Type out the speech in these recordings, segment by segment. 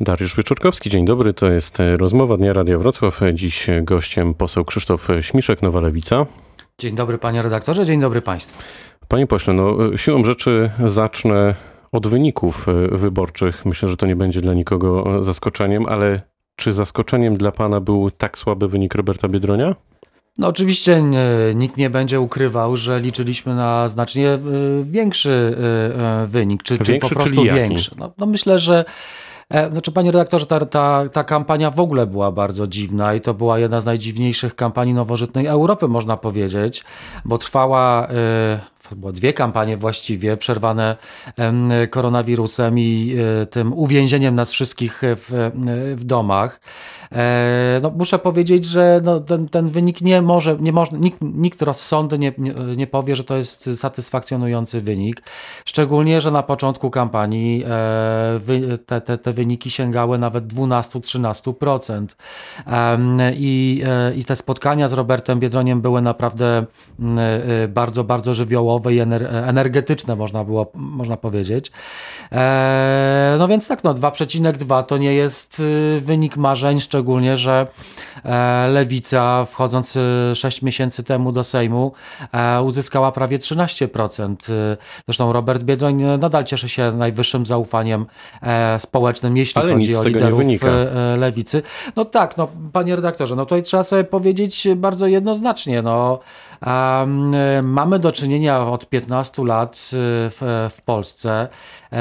Dariusz Wyczorkowski, dzień dobry. To jest e, rozmowa Dnia Radia Wrocław. Dziś gościem poseł Krzysztof Śmiszek, Nowa Lewica. Dzień dobry panie redaktorze, dzień dobry państwu. Panie pośle, no e, siłą rzeczy zacznę od wyników e, wyborczych. Myślę, że to nie będzie dla nikogo zaskoczeniem, ale czy zaskoczeniem dla pana był tak słaby wynik Roberta Biedronia? No oczywiście nikt nie będzie ukrywał, że liczyliśmy na znacznie większy wynik, czy, większy, czy po prostu większy. No, no myślę, że znaczy, panie redaktorze, ta, ta, ta kampania w ogóle była bardzo dziwna i to była jedna z najdziwniejszych kampanii nowożytnej Europy, można powiedzieć, bo trwała. Yy, było dwie kampanie właściwie, przerwane koronawirusem i e, tym uwięzieniem nas wszystkich w, w domach. E, no, muszę powiedzieć, że no, ten, ten wynik nie może, nie można, nikt, nikt rozsądny nie, nie, nie, powie, że to jest satysfakcjonujący wynik. Szczególnie, że na początku kampanii e, te, te, te wyniki sięgały nawet 12-13%. I, I te spotkania z Robertem Biedroniem były naprawdę bardzo, bardzo żywiołowe i energetyczne, można było można powiedzieć. No więc tak, no 2,2 to nie jest y, wynik marzeń, szczególnie, że e, Lewica wchodząc 6 e, miesięcy temu do Sejmu e, uzyskała prawie 13%. Zresztą Robert Biedroń nadal cieszy się najwyższym zaufaniem społecznym, jeśli Ale chodzi o liderów Lewicy. No tak, no panie redaktorze, no tutaj trzeba sobie powiedzieć bardzo jednoznacznie, no um, mamy do czynienia od 15 lat w, w Polsce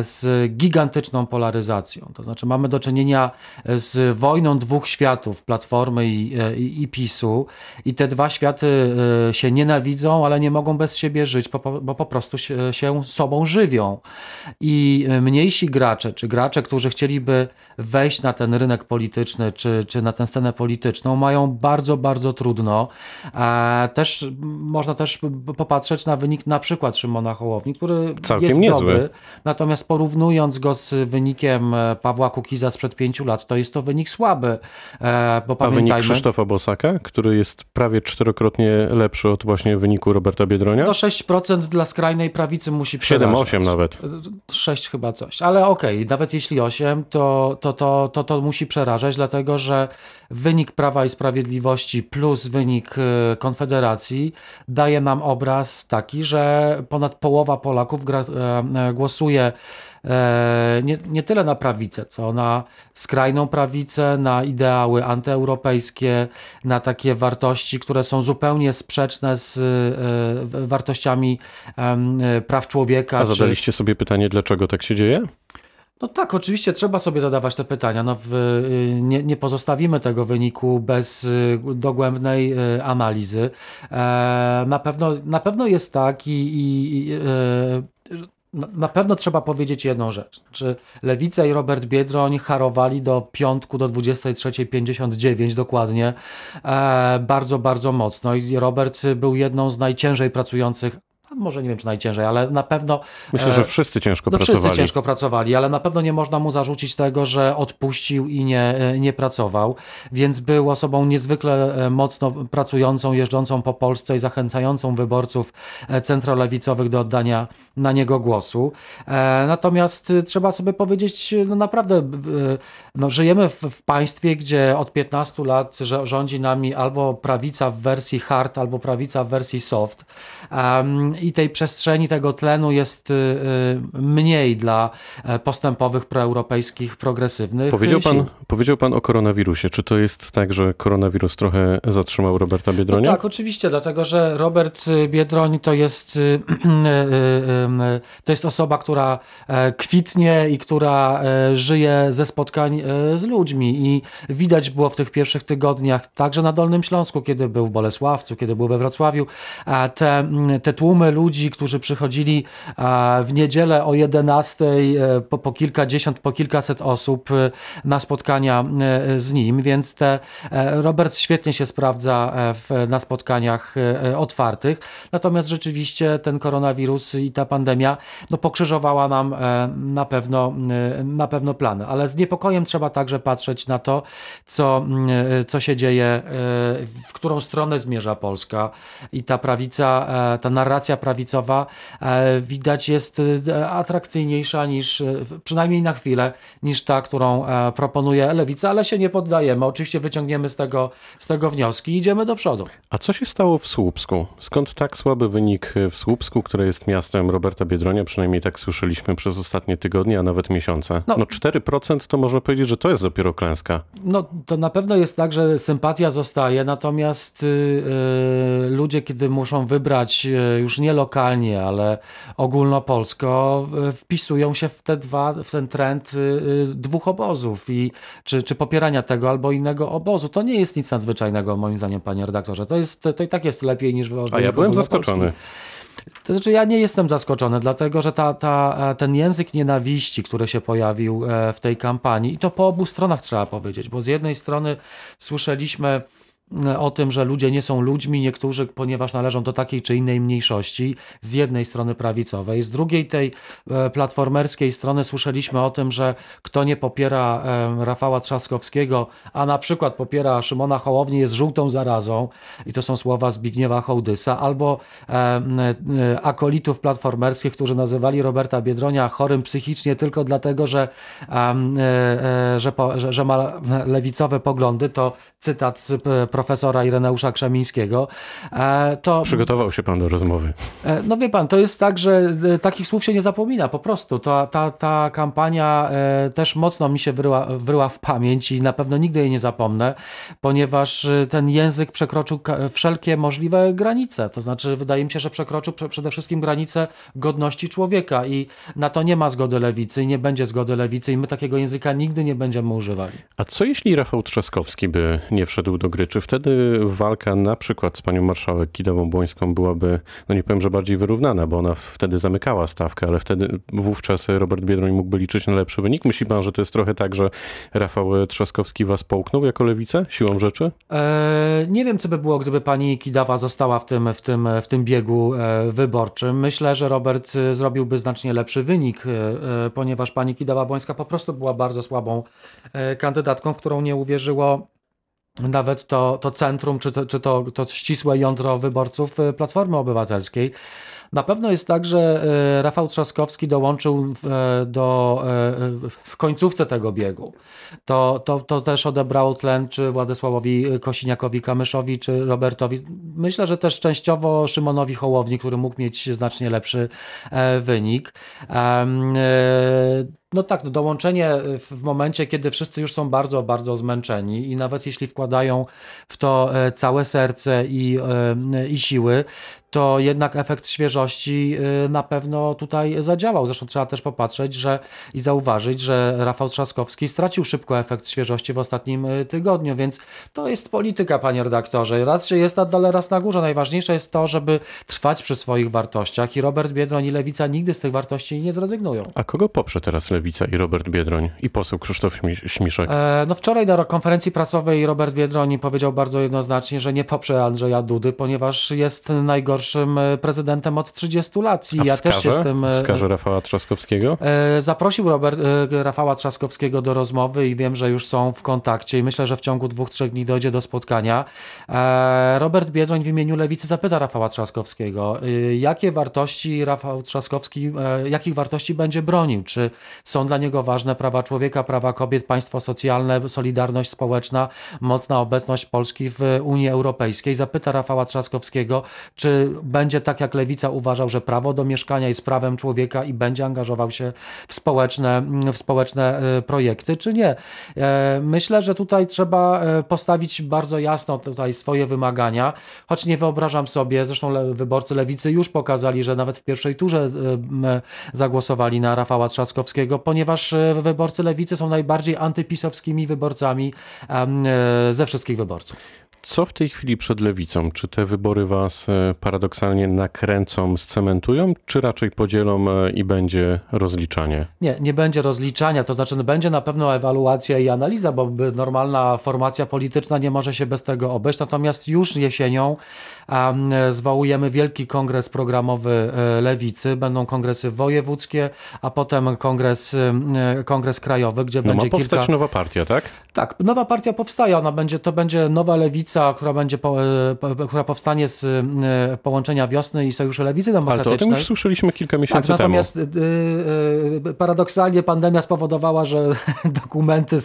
z gigantyczną polaryzacją. To znaczy mamy do czynienia z wojną dwóch światów, Platformy i, e, i, i, PiSu i te dwa światy e, się nienawidzą, ale nie mogą bez siebie żyć, bo po prostu się, się sobą żywią. I mniejsi gracze, czy gracze, którzy chcieliby wejść na ten rynek polityczny, czy, czy na tę scenę polityczną, mają bardzo, bardzo trudno. Też można też popatrzeć na wynik na przykład Szymona Hołowni, który Całkiem jest niezły. dobry, natomiast porównując go z wynikiem e, Pawła Kukiza sprzed pięciu lat, to jest to wynik słaby. E, bo A wynik Krzysztofa Bosaka, który jest prawie czterokrotnie lepszy od właśnie wyniku Roberta Biedronia? No 6% dla skrajnej prawicy musi przerażać. 7-8 nawet. 6 chyba coś, ale okej, okay, nawet jeśli 8, to, to, to, to, to musi przerażać, dlatego że wynik Prawa i Sprawiedliwości plus wynik e, Konfederacji daje nam obraz taki, że ponad połowa Polaków gra, e, głosuje E, nie, nie tyle na prawicę, co na skrajną prawicę, na ideały antyeuropejskie, na takie wartości, które są zupełnie sprzeczne z e, wartościami praw człowieka. A zadaliście czy... sobie pytanie, dlaczego tak się dzieje? No tak, oczywiście trzeba sobie zadawać te pytania. No w, y, nie, nie, pozostawimy tego wyniku bez y, dogłębnej y, analizy. E, na pewno, na pewno jest tak i, i, na pewno trzeba powiedzieć jedną rzecz. Czy Lewica i Robert Biedroń harowali do piątku, do 23.59 dokładnie, e, bardzo, bardzo mocno. I Robert był jedną z najciężej pracujących może nie wiem, czy najciężej, ale na pewno. Myślę, że e, wszyscy ciężko no, pracowali. Wszyscy ciężko pracowali, ale na pewno nie można mu zarzucić tego, że odpuścił i nie, e, nie pracował, więc był osobą niezwykle e, mocno pracującą, jeżdżącą po Polsce i zachęcającą wyborców centrolewicowych do oddania na niego głosu. Natomiast trzeba sobie powiedzieć, no naprawdę, no, żyjemy w, w państwie, gdzie od 15 lat rządzi nami albo prawica w wersji hard, albo prawica w wersji soft. Um, i tej przestrzeni, tego tlenu jest y, y, mniej dla e, postępowych proeuropejskich, progresywnych powiedział sił. pan, powiedział pan o koronawirusie. Czy to jest tak, że koronawirus trochę zatrzymał Roberta Biedronia? No tak, oczywiście, dlatego że Robert Biedroń to jest, y, to jest osoba, która e, kwitnie i która e, żyje ze spotkań z ludźmi i widać było w tych pierwszych tygodniach, także na Dolnym Śląsku, kiedy był w Bolesławcu, kiedy był we Wrocławiu, te, te tłumy ludzi, którzy przychodzili w niedzielę o 11 e, po, po kilkadziesiąt, po kilkaset osób e, na spotkania e, z nim, więc te, Robert świetnie się sprawdza w, na spotkaniach otwartych. Natomiast rzeczywiście ten koronawirus i ta pandemia no, pokrzyżowała nam na pewno, na pewno plany. Ale z niepokojem trzeba także patrzeć na to, co, co się dzieje, w którą stronę zmierza Polska i ta prawica, ta narracja prawicowa e, widać jest e, atrakcyjniejsza niż, e, przynajmniej na chwilę, niż ta, którą proponuje lewica, ale się nie poddajemy. Oczywiście wyciągniemy z tego, z tego wnioski i idziemy do przodu. A co się stało w Słupsku? Skąd tak słaby wynik w Słupsku, które jest miastem Roberta Biedronia? Przynajmniej tak słyszeliśmy przez ostatnie tygodnie, a nawet miesiące. No, No. 4% to można powiedzieć, że to jest dopiero klęska. No, to na pewno jest tak, że sympatia zostaje, natomiast y, y, ludzie, kiedy muszą wybrać y, już nie lokalnie, ale ogólnopolsko, y, wpisują się w, te dwa, w ten trend y, y, dwóch obozów i czy, czy popierania tego albo innego obozu. To nie jest nic nadzwyczajnego, moim zdaniem, panie redaktorze. To, jest, to i tak jest lepiej niż w A ja byłem zaskoczony. To znaczy, ja nie jestem zaskoczony, dlatego że ta, ta, e, ten język nienawiści, który się pojawił e, w tej kampanii, i to po obu stronach trzeba powiedzieć, bo z jednej strony słyszeliśmy e, o tym, że ludzie nie są ludźmi, niektórzy, ponieważ należą do takiej czy innej mniejszości, z jednej strony prawicowej, z drugiej tej e, platformerskiej strony słyszeliśmy o tym, że kto nie popiera e, Rafała Trzaskowskiego, a na przykład popiera Szymona Hołownię, jest żółtą zarazą, i to są słowa Zbigniewa Hołdysa, albo e, akolitów platformerskich, którzy nazywali Roberta Biedronia chorym psychicznie tylko dlatego, że, że, że, że ma lewicowe poglądy, to cytat z profesora Ireneusza Krzemińskiego, e, to Przygotował się pan do rozmowy. E, No wie pan, to jest tak, że e, takich słów się nie zapomina, po prostu. Ta, ta, ta kampania też mocno mi się wryła, wryła w pamięć i na pewno nigdy jej nie zapomnę, ponieważ ten język przekroczył wszelkie możliwe granice. To znaczy, wydaje mi się, że przekroczył prze- przede wszystkim granice godności człowieka i na to nie ma zgody lewicy i nie będzie zgody lewicy i my takiego języka nigdy nie będziemy używali. A co jeśli Rafał Trzaskowski by nie wszedł do gry? Czy wtedy walka na przykład z panią marszałek Kidawą-Błońską byłaby, no nie powiem, że bardziej wyrównana, bo ona wtedy zamykała stawkę, ale wtedy wówczas Robert Biedroń mógłby liczyć na lepszy wynik? Myśli pan, że to jest trochę tak, że Rafał Trzaskowski was połknął jako lewicę siłą rzeczy? E, nie wiem, co by było, gdyby pani Kidawa została w tym, w tym, w tym biegu e, wyborczym. Myślę, że Robert e, zrobiłby znacznie lepszy wynik, ponieważ pani Kidawa-Błońska po prostu była bardzo słabą kandydatką, w którą nie uwierzyło nawet to, to centrum, czy, to, czy to, to ścisłe jądro wyborców e, Platformy Obywatelskiej. Na pewno jest tak, że e, Rafał Trzaskowski dołączył e, do, e, w końcówce tego biegu. To, to, to też odebrało tlen czy Władysławowi Kosiniakowi-Kamyszowi, czy Robertowi. Myślę, że też częściowo Szymonowi Hołowni, który mógł mieć znacznie lepszy e, wynik. E, no tak, no dołączenie w, w momencie, kiedy wszyscy już są bardzo, bardzo zmęczeni i nawet jeśli wkładają w to e, całe serce i, e, i siły, to jednak efekt świeżości e, na pewno tutaj zadziałał. Zresztą trzeba też popatrzeć że, i zauważyć, że Rafał Trzaskowski stracił szybko efekt świeżości w ostatnim e, tygodniu, więc to jest polityka, panie redaktorze. Raz się jest na dole, raz na górze. Najważniejsze jest to, żeby trwać przy swoich wartościach i Robert Biedroń i Lewica nigdy z tych wartości nie zrezygnują. A kogo poprze teraz Lewica i Robert Biedroń i poseł Krzysztof Śmi- Śmiszek? E, No wczoraj na konferencji prasowej Robert Biedroń powiedział bardzo jednoznacznie, że nie poprze Andrzeja Dudy, ponieważ jest najgorszym e, prezydentem od 30 lat. I A ja wskaże, też jestem. e, wskaże Rafała Trzaskowskiego? E, Zaprosił Robert, e, Rafała Trzaskowskiego do rozmowy i wiem, że już są w kontakcie i myślę, że w ciągu dwóch, trzech dni dojdzie do spotkania. E, Robert Biedroń w imieniu Lewicy zapyta Rafała Trzaskowskiego, jakie wartości Rafał Trzaskowski, jakich wartości będzie bronił? Czy są dla niego ważne prawa człowieka, prawa kobiet, państwo socjalne, solidarność społeczna, mocna obecność Polski w Unii Europejskiej? Zapyta Rafała Trzaskowskiego, czy będzie tak jak Lewica uważał, że prawo do mieszkania jest prawem człowieka i będzie angażował się w społeczne, w społeczne e, projekty, czy nie. E, Myślę, że tutaj trzeba e, postawić bardzo jasno tutaj swoje wymagania, choć nie wyobrażam sobie, zresztą wyborcy lewicy już pokazali, że nawet w pierwszej turze zagłosowali na Rafała Trzaskowskiego, ponieważ e, wyborcy lewicy są najbardziej antypisowskimi wyborcami e, ze wszystkich wyborców. Co w tej chwili przed lewicą? Czy te wybory was e, paradoksalnie nakręcą, scementują, czy raczej podzielą i będzie rozliczanie? Nie, nie będzie rozliczania, to znaczy no, będzie na pewno ewaluacja i analiza, bo normalna formacja polityczna nie może się bez tego obejść. Natomiast już jesienią zwołujemy wielki kongres programowy e, Lewicy. Będą kongresy wojewódzkie, a potem kongres, e, kongres krajowy, gdzie No ma będzie powstać kilka... nowa partia, tak? Tak, nowa partia powstaje, ona będzie, to będzie nowa lewica, która będzie, po, e, która powstanie z połączenia wiosny i Sojuszu Lewicy Ale to o tym Demokratycznej. już słyszeliśmy kilka miesięcy Tak, temu. natomiast y, y, paradoksalnie pandemia spowodowała, że dokumenty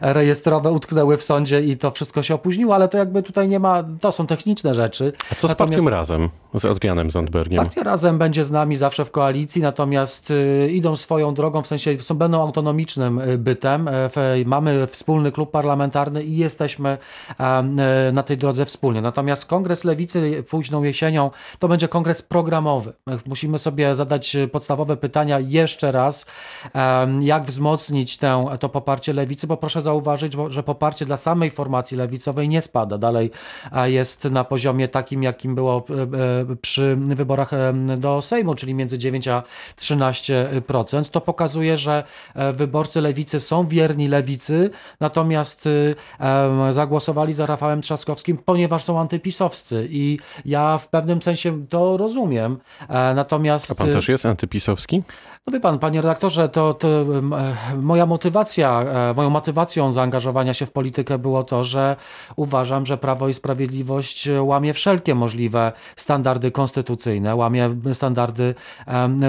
rejestrowe utknęły w sądzie i to wszystko się opóźniło, ale to jakby tutaj nie ma, to są techniczne rzeczy. A co z Natomiast- partią Razem, z Adrianem Zandbergiem? Partia Razem będzie z nami zawsze w koalicji, natomiast y, idą swoją drogą, w sensie są, będą autonomicznym y, bytem. E, mamy wspólny klub parlamentarny i jesteśmy e, na tej drodze wspólnie. Natomiast Kongres Lewicy późną jesienią to będzie kongres programowy. E, Musimy sobie zadać e, podstawowe pytania jeszcze raz, jak wzmocnić tę, to poparcie Lewicy, bo proszę zauważyć, że poparcie dla samej formacji lewicowej nie spada. Dalej jest na poziomie takim, jakim było e, e, przy wyborach e, do Sejmu, czyli między 9 a 13%. To pokazuje, że wyborcy lewicy są wierni lewicy, natomiast em, zagłosowali za Rafałem Trzaskowskim, ponieważ są antypisowscy i ja w pewnym sensie to rozumiem. Natomiast A pan też jest antypisowski? no wie pan, panie redaktorze, to, to moja motywacja, moją motywacją zaangażowania się w politykę było to, że uważam, że Prawo i Sprawiedliwość łamie wszelkie możliwe standardy konstytucyjne, łamie standardy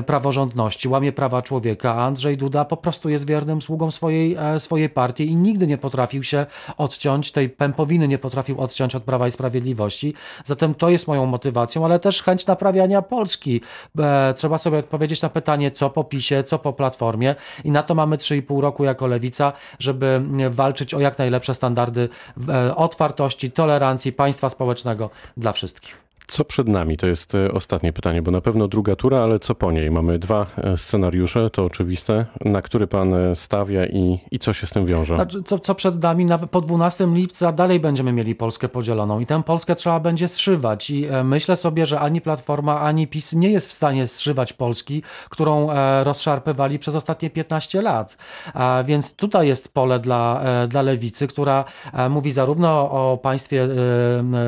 praworządności, łamie prawa człowieka, a Andrzej Duda po prostu jest wiernym sługą swojej, e, swojej partii i nigdy nie potrafił się odciąć, tej pępowiny nie potrafił odciąć od Prawa i Sprawiedliwości. Zatem to jest moją motywacją, ale też chęć naprawiania Polski. E, Trzeba sobie odpowiedzieć na pytanie, co po PiSie, co po Platformie i na to mamy 3,5 roku jako Lewica, żeby walczyć o jak najlepsze standardy e, otwartości, tolerancji państwa społecznego dla wszystkich. Co przed nami? To jest e, ostatnie pytanie, bo na pewno druga tura, ale co po niej? Mamy dwa e, scenariusze, to oczywiste. Na który pan e, stawia i, i co się z tym wiąże? Co, co przed nami, po 12 lipca dalej będziemy mieli Polskę podzieloną i tę Polskę trzeba będzie zszywać. I myślę sobie, że ani Platforma, ani PiS nie jest w stanie zszywać Polski, którą rozszarpywali przez ostatnie 15 lat. A więc tutaj jest pole dla, dla lewicy, która mówi zarówno o państwie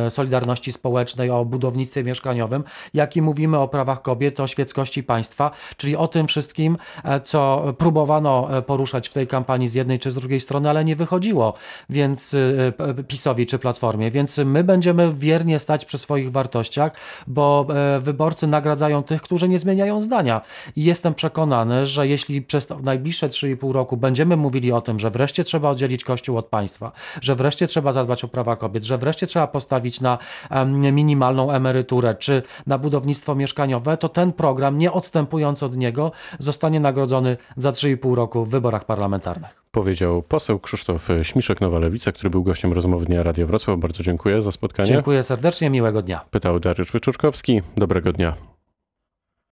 Solidarności Społecznej, o budownictwie mieszkaniowym, jak i mówimy o prawach kobiet, o świeckości państwa, czyli o tym wszystkim, e, co próbowano e, poruszać w tej kampanii z jednej czy z drugiej strony, ale nie wychodziło, więc e, PiSowi czy Platformie. Więc my będziemy wiernie stać przy swoich wartościach, bo wyborcy nagradzają tych, którzy nie zmieniają zdania. I jestem przekonany, że jeśli przez najbliższe 3,5 roku będziemy mówili o tym, że wreszcie trzeba oddzielić Kościół od państwa, że wreszcie trzeba zadbać o prawa kobiet, że wreszcie trzeba postawić na minimalną emeryturę czy na budownictwo mieszkaniowe, to ten program, nie odstępując od niego, zostanie nagrodzony za 3,5 roku w wyborach parlamentarnych. Powiedział poseł Krzysztof Śmiszek, Nowa Lewica, który był gościem rozmowy Dnia Radio Wrocław. Bardzo dziękuję za spotkanie. Dziękuję serdecznie, miłego dnia. Pytał Dariusz Wyczorkowski. Dobrego dnia.